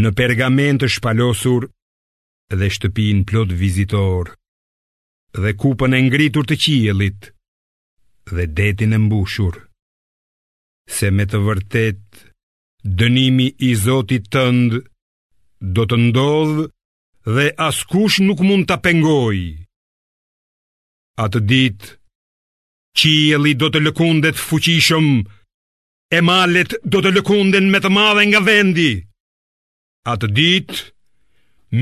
Në pergament të shpalosur dhe shtëpinë plot vizitorë dhe kupën e ngritur të qiellit dhe detin e mbushur se me të vërtetë dënimi i Zotit tënd do të ndodhë dhe askush nuk mund ta pengojë atë ditë qielli do të lëkundet fuqishëm e malet do të lëkunden me të madhe nga vendi. Atë ditë,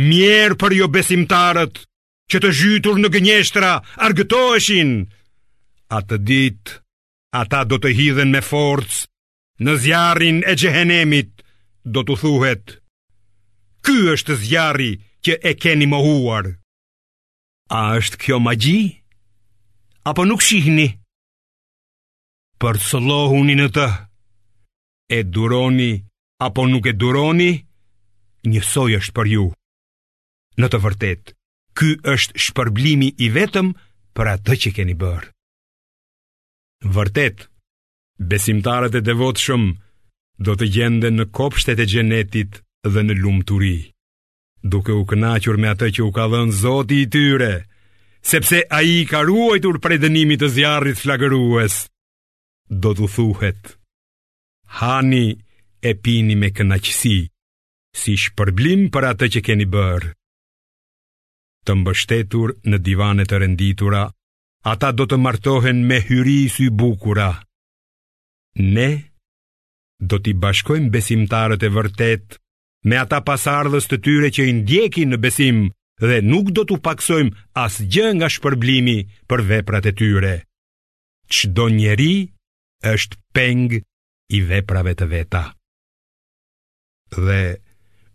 mjerë për jobesimtarët që të zhytur në gënjeshtra argëtoheshin. Atë ditë, ata do të hidhen me forcë në zjarrin e xhehenemit, do t'u thuhet. Ky është zjarri që e keni mohuar. A është kjo magji? Apo nuk shihni? Përcëllohuni në të. E duroni apo nuk e duroni, njësoj është për ju. Në të vërtetë, ky është shpërblimi i vetëm për atë që keni bërë. Vërtet, besimtarët e devotshëm do të gjenden në kopshtet e xhenetit dhe në lumturi. duke u kënaqur me atë që u ka dhënë Zoti i tyre, sepse ai i ka ruajtur prej dënimit të zjarrit flagërues. Do t'u thuhet: Hani e pini me kënaqësi, si shpërblim për atë që keni bërë. Të mbështetur në divane të renditura, ata do të martohen me hyri sybukura. Ne do t'i bashkojmë besimtarët e vërtetë me ata pasardhës të tyre që i ndjekin në besim dhe nuk do t'u pakësojmë asgjë nga shpërblimi për veprat e tyre. Çdo njeri është peng i veprave të veta. Dhe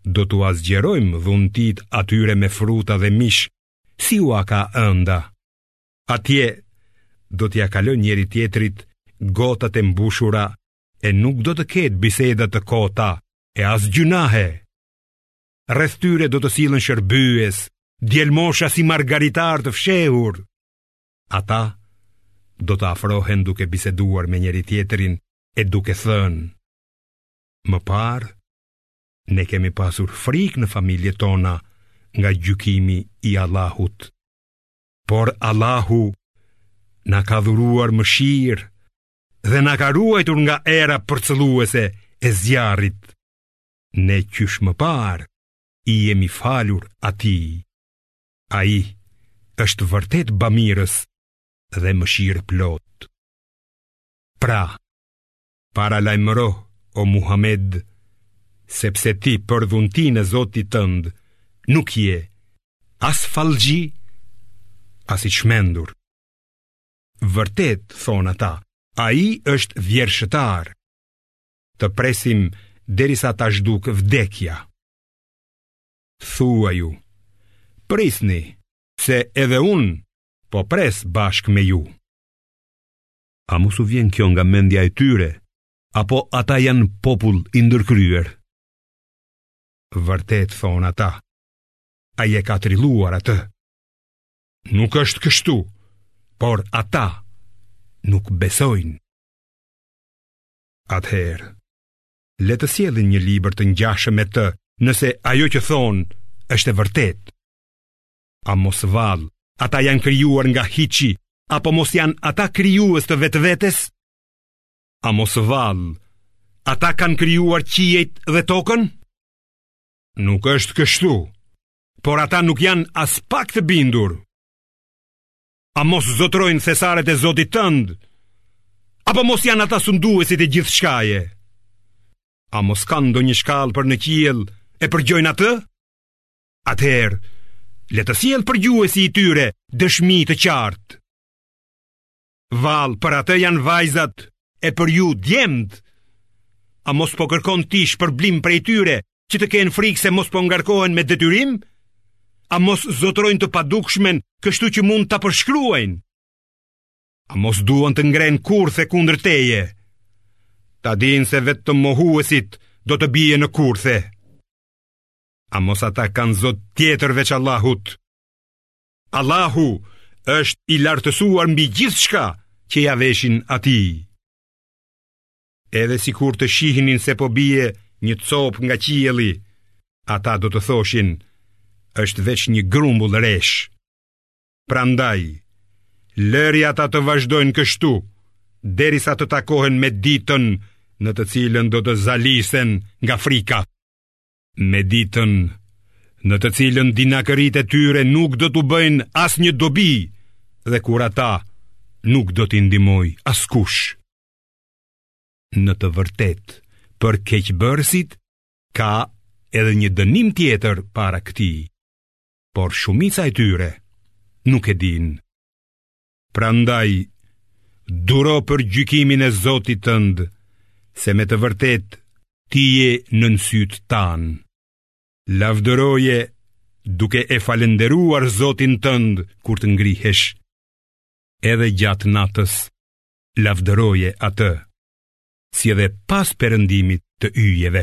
do t'ua zgjerojmë dhuntitë atyre me fruta dhe mish, si ua ka ënda. Atje do t'ia kalojnë njëri-tjetrit gotat e mbushura e nuk do të ketë biseda të kota e as gjynahe. Rreth tyre do të sillen shërbyes, djelmosha si margaritarë të fshehur. Ata do të afrohen duke biseduar me njëri-tjetrin e duke thënë. Më parë, ne kemi pasur frikë në familjet tona nga gjykimi i Allahut. Por Allahu na ka dhuruar mëshirë dhe na ka ruajtur nga era përcëlluese e zjarrit. Ne qysh më parë i jemi falur atij. Ai është vërtet bamirës dhe mëshirëplotë. Pra, paralajmëro o Muhamed, sepse ti për dhuntinë e Zotit tënd nuk je as fallxhi, as i çmendur. Vërtet, thonë ata, ai është vjershëtar. Të presim derisa ta zhdukë vdekja. Thuaju, prisni, se edhe unë po pres bashkë me ju. A mos u vjen kjo nga mendja e tyre, apo ata janë popull i ndërkryer? Vërtet thonë ata, ai e ka trilluar atë? Nuk është kështu, por ata nuk besojnë. Atëherë, le të sjellin një libër të ngjashëm me të, nëse ajo që thonë është e vërtetë. A mos vallë, ata janë krijuar nga hiçi, apo mos janë ata krijues të vetvetes? A mos vallë, ata kanë krijuar qiejt dhe tokën? Nuk është kështu. por ata nuk janë aspak të bindur. A mos zotërojnë thesaret e Zotit tënd? Apo mos janë ata sunduesit e gjithçkaje? A mos kanë ndonjë shkallë për në qiell e përgjojnë atë? Atëherë, le të sjellë përgjuesi i tyre dëshmi të qartë. Vallë, për atë janë vajzat e për ju djemtë. A mos po kërkon ti shpërblim prej tyre që të kenë frikë se mos po ngarkohen me detyrim? A mos zotërojnë të padukshmen kështu që mund ta përshkruajnë? A mos duan të ngrenë kurthe kundër teje? Ta dinë se vetë mohuesit do të bien në kurthe. A mos ata kanë zot tjetër veç Allahut? Allahu është i lartësuar mbi gjithçka që ia veshin atij. Edhe sikur të shihnin se po bie një copë nga qielli, ata do të thoshin, është veç një grumbull resh. Prandaj, lëri ata të vazhdojnë kështu, derisa të takohen me ditën në të cilën do të zalisen nga frika. Me ditën në të cilën dinakëritë e tyre nuk do t'u bëjnë asnjë dobi dhe kur ata nuk do t'i ndihmojë askush. Në të vërtetë, për keqbërësit, ka edhe një dënim tjetër para këtij, por shumica e tyre nuk e dinë. Prandaj, duro për gjykimin e Zotit tënd, se me të vërtetë ti je nën sytë tanë. Lavdëroje duke e falënderuar Zotin tënd kur të ngrihesh. Edhe gjatë natës, lavdëroje atë, si edhe pas perëndimit të yjeve.